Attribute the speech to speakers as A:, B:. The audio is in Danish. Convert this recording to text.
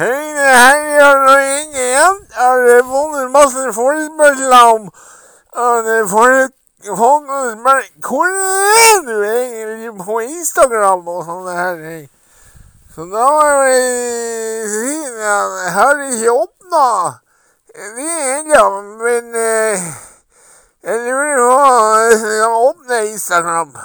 A: Hej, det här är ringen. Jag har fått en massa forespørsler og det folk, folk spør hvor er du egentlig på Instagram og sånne her ting. Så da må jeg si at jeg har ikke åpna det ennå, men øh, jeg lurer på om jeg skal åpne Instagram.